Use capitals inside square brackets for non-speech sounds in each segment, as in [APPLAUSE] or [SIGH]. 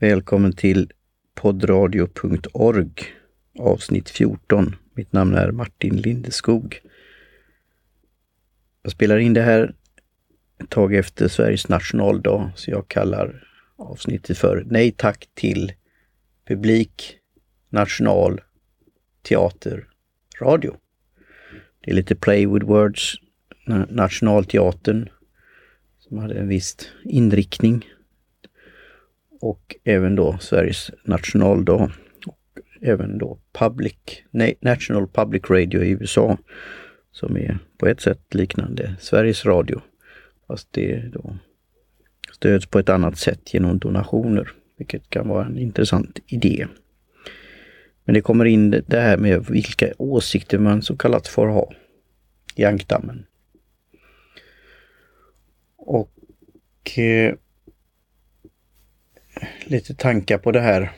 Välkommen till poddradio.org avsnitt 14. Mitt namn är Martin Lindeskog. Jag spelar in det här ett tag efter Sveriges nationaldag, så jag kallar avsnittet för Nej tack till publik, national, teater, radio. Det är lite play with words. Nationalteatern som hade en viss inriktning. Och även då Sveriges nationaldag. Och även då Public, National Public Radio i USA som är på ett sätt liknande Sveriges Radio. Fast det då stöds på ett annat sätt genom donationer, vilket kan vara en intressant idé. Men det kommer in det här med vilka åsikter man så kallat får ha i ankdammen. Och eh, lite tankar på det här.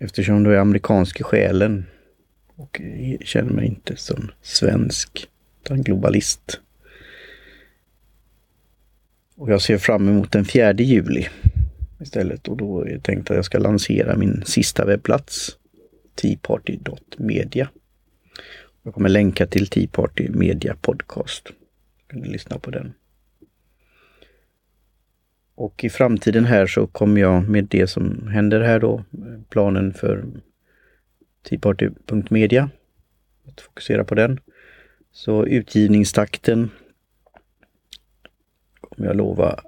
Eftersom du är amerikansk i själen och känner mig inte som svensk utan globalist. Och jag ser fram emot den 4 juli istället och då är det tänkt att jag ska lansera min sista webbplats teaparty.media. Jag kommer länka till Tea Party Media Podcast. Kan lyssna på den. Och i framtiden här så kommer jag med det som händer här då, planen för teaparty.media, att fokusera på den. Så utgivningstakten kommer jag lova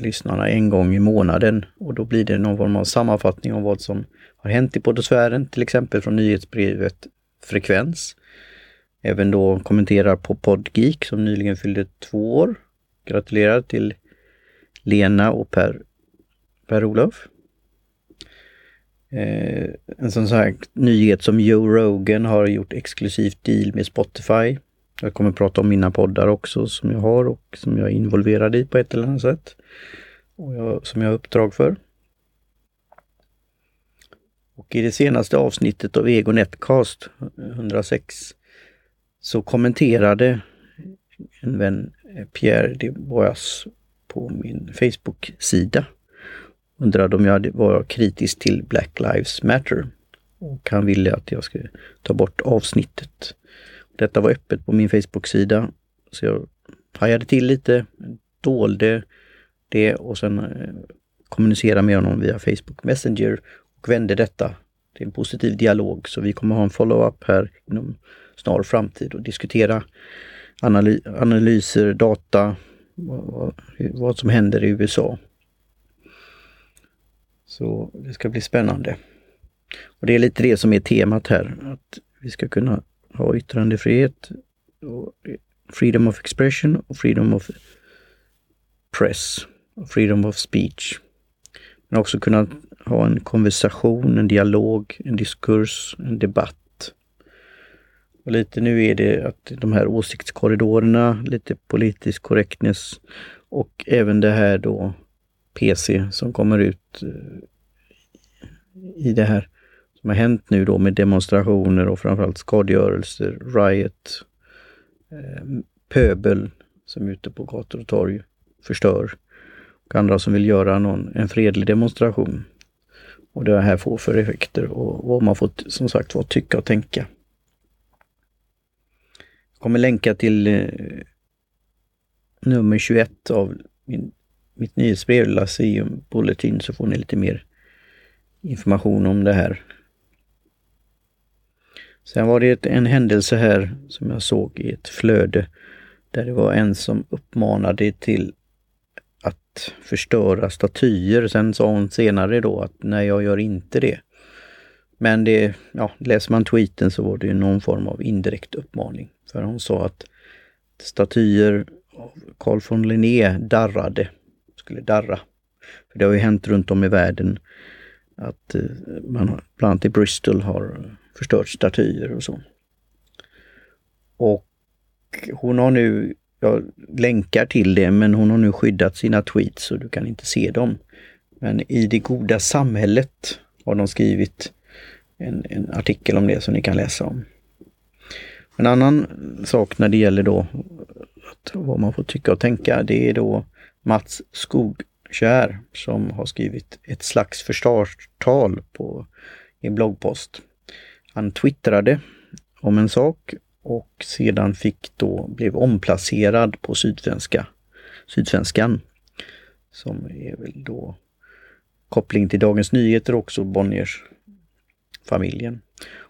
lyssnarna en gång i månaden och då blir det någon form av sammanfattning om vad som har hänt i podosfären, till exempel från nyhetsbrevet Frekvens. Även då kommenterar på Podgeek som nyligen fyllde två år. Gratulerar till Lena och Per, Per-Olof. Eh, en sån här nyhet som Joe Rogan har gjort exklusivt deal med Spotify. Jag kommer prata om mina poddar också som jag har och som jag är involverad i på ett eller annat sätt. Och jag, som jag har uppdrag för. Och i det senaste avsnittet av Ego Netcast 106 så kommenterade en vän, eh, Pierre de Boas, på min Facebook-sida. Undrade om jag var kritisk till Black Lives Matter. Och han ville att jag skulle ta bort avsnittet. Detta var öppet på min Facebook-sida. Så jag pajade till lite, dolde det och sen eh, kommunicerade med honom via Facebook Messenger och vände detta till en positiv dialog. Så vi kommer ha en follow-up här inom snar framtid och diskutera analy analyser, data, vad, vad som händer i USA. Så det ska bli spännande. Och Det är lite det som är temat här, att vi ska kunna ha yttrandefrihet, och freedom of expression och freedom of press, och freedom of speech. Men också kunna ha en konversation, en dialog, en diskurs, en debatt och lite nu är det att de här åsiktskorridorerna, lite politisk correctness och även det här då PC som kommer ut eh, i det här som har hänt nu då med demonstrationer och framförallt skadegörelser, riot, ehm, pöbel som är ute på gator och torg förstör och andra som vill göra någon, en fredlig demonstration. Och det här får för effekter och vad man får som sagt vad tycka och tänka kommer länka till eh, nummer 21 av min, mitt nyhetsbrev, Laseum Bulletin, så får ni lite mer information om det här. Sen var det en händelse här som jag såg i ett flöde där det var en som uppmanade till att förstöra statyer. Sen sa hon senare då att nej, jag gör inte det. Men det, ja, läser man tweeten så var det ju någon form av indirekt uppmaning. För hon sa att statyer av Carl von Linné darrade, skulle darra. För det har ju hänt runt om i världen att eh, man bland annat i Bristol har förstört statyer och så. Och hon har nu, jag länkar till det, men hon har nu skyddat sina tweets så du kan inte se dem. Men i det goda samhället har de skrivit en, en artikel om det som ni kan läsa om. En annan sak när det gäller då att, vad man får tycka och tänka, det är då Mats Skogkär som har skrivit ett slags försvarstal på en bloggpost. Han twittrade om en sak och sedan fick då, blev omplacerad på Sydsvenska, Sydsvenskan. Som är väl då koppling till Dagens Nyheter också, Bonniers familjen.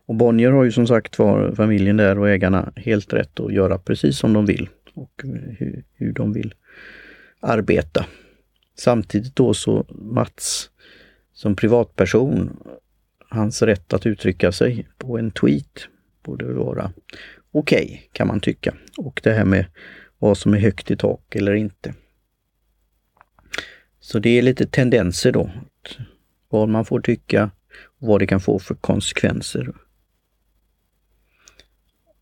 Och Bonnier har ju som sagt var familjen där och ägarna helt rätt att göra precis som de vill och hur, hur de vill arbeta. Samtidigt då så Mats som privatperson, hans rätt att uttrycka sig på en tweet borde vara okej okay, kan man tycka. Och det här med vad som är högt i tak eller inte. Så det är lite tendenser då. Vad man får tycka vad det kan få för konsekvenser.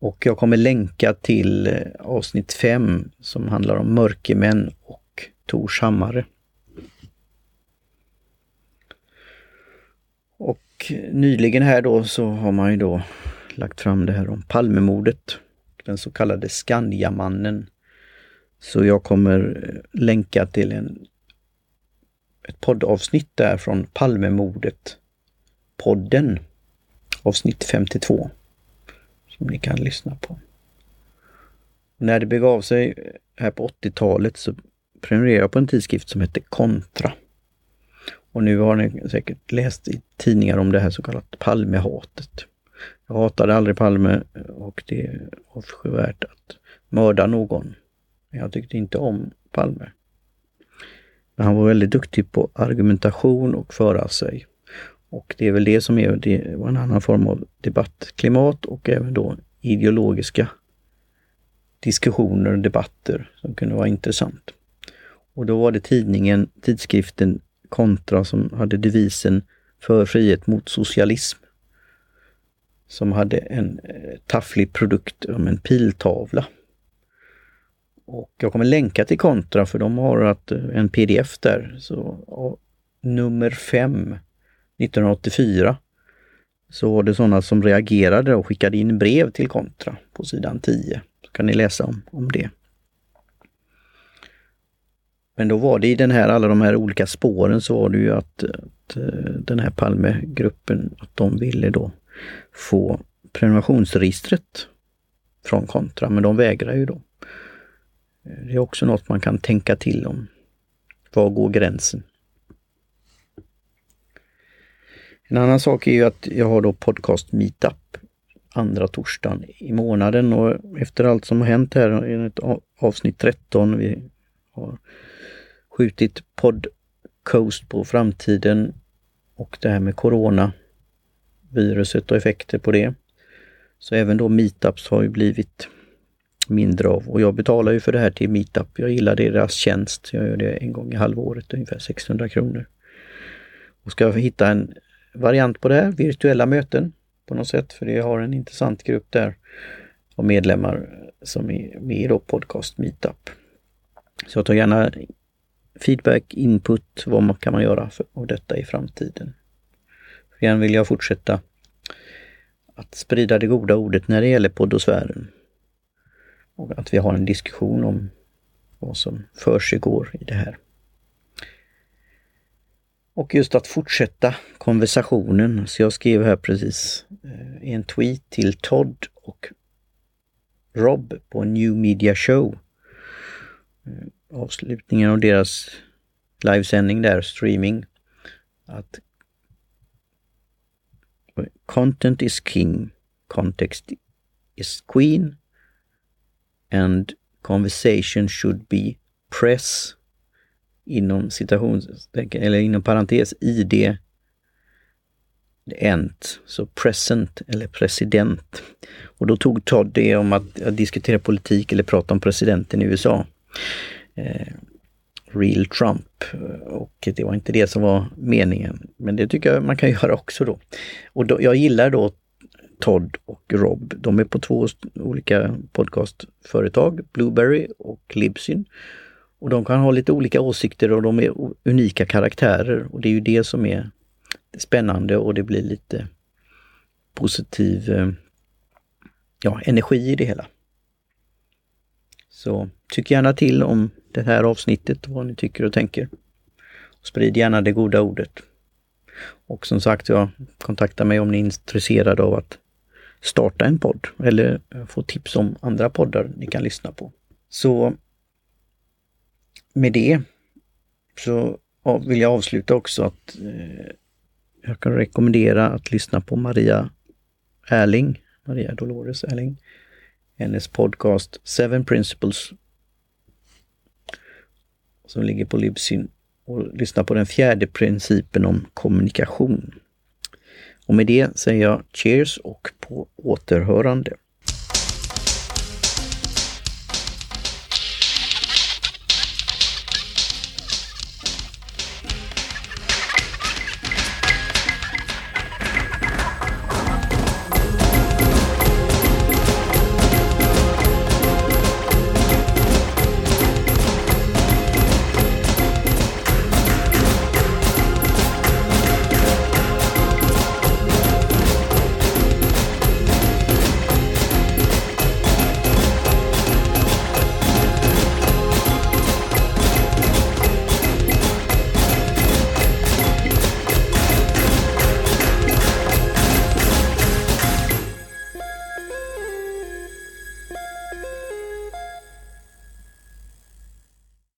Och jag kommer länka till eh, avsnitt 5 som handlar om mörkermän och Tors Hammare. Och nyligen här då så har man ju då lagt fram det här om Palmemordet, den så kallade Skandiamannen. Så jag kommer eh, länka till en, ett poddavsnitt där från Palmemordet podden, avsnitt 52, som ni kan lyssna på. När det begav sig här på 80-talet så prenumererade jag på en tidskrift som hette Kontra. Och nu har ni säkert läst i tidningar om det här så kallat Palmehatet. Jag hatade aldrig Palme och det är avskyvärt att mörda någon. Men jag tyckte inte om Palme. Men han var väldigt duktig på argumentation och föra sig. Och det är väl det som är det var en annan form av debattklimat och även då ideologiska diskussioner och debatter som kunde vara intressant. Och då var det tidningen, tidskriften Kontra som hade devisen för frihet mot socialism. Som hade en eh, tafflig produkt om en piltavla. Och jag kommer länka till Kontra för de har att, eh, en pdf där. Så, nummer 5 1984 så var det sådana som reagerade och skickade in brev till Kontra på sidan 10. Så kan ni läsa om, om det. Men då var det i den här, alla de här olika spåren så var det ju att, att eh, den här Palmegruppen, att de ville då få prenumerationsregistret från Kontra, men de vägrar ju då. Eh, det är också något man kan tänka till om. Var går gränsen? En annan sak är ju att jag har då podcast meetup andra torsdagen i månaden och efter allt som har hänt här enligt avsnitt 13, vi har skjutit podcast på framtiden och det här med Corona, viruset och effekter på det. Så även då meetups har ju blivit mindre av och jag betalar ju för det här till meetup. Jag gillar deras tjänst. Jag gör det en gång i halvåret, ungefär 600 kronor. Och ska jag hitta en variant på det här, virtuella möten på något sätt, för det har en intressant grupp där av medlemmar som är med i då podcast Meetup. Så jag tar gärna feedback, input, vad man kan man göra för, av detta i framtiden. För igen vill jag fortsätta att sprida det goda ordet när det gäller poddosfären. Och att vi har en diskussion om vad som försiggår i det här. Och just att fortsätta konversationen. Så jag skrev här precis eh, i en tweet till Todd och Rob på New Media Show. Eh, avslutningen av deras livesändning där, streaming. Att Content is king, context is queen and conversation should be press inom citationstecken, eller inom parentes, ID ent, så present eller president. Och då tog Todd det om att diskutera politik eller prata om presidenten i USA. Eh, Real Trump. Och det var inte det som var meningen. Men det tycker jag man kan [LAUGHS] göra också då. Och då, jag gillar då Todd och Rob. De är på två olika podcastföretag, Blueberry och Libsyn. Och de kan ha lite olika åsikter och de är unika karaktärer och det är ju det som är spännande och det blir lite positiv eh, ja, energi i det hela. Så tyck gärna till om det här avsnittet, vad ni tycker och tänker. Sprid gärna det goda ordet. Och som sagt, ja, kontakta mig om ni är intresserade av att starta en podd eller få tips om andra poddar ni kan lyssna på. Så med det så vill jag avsluta också att eh, jag kan rekommendera att lyssna på Maria Erling, Maria Dolores Erling, hennes podcast Seven Principles som ligger på Libsyn och lyssna på den fjärde principen om kommunikation. Och med det säger jag cheers och på återhörande.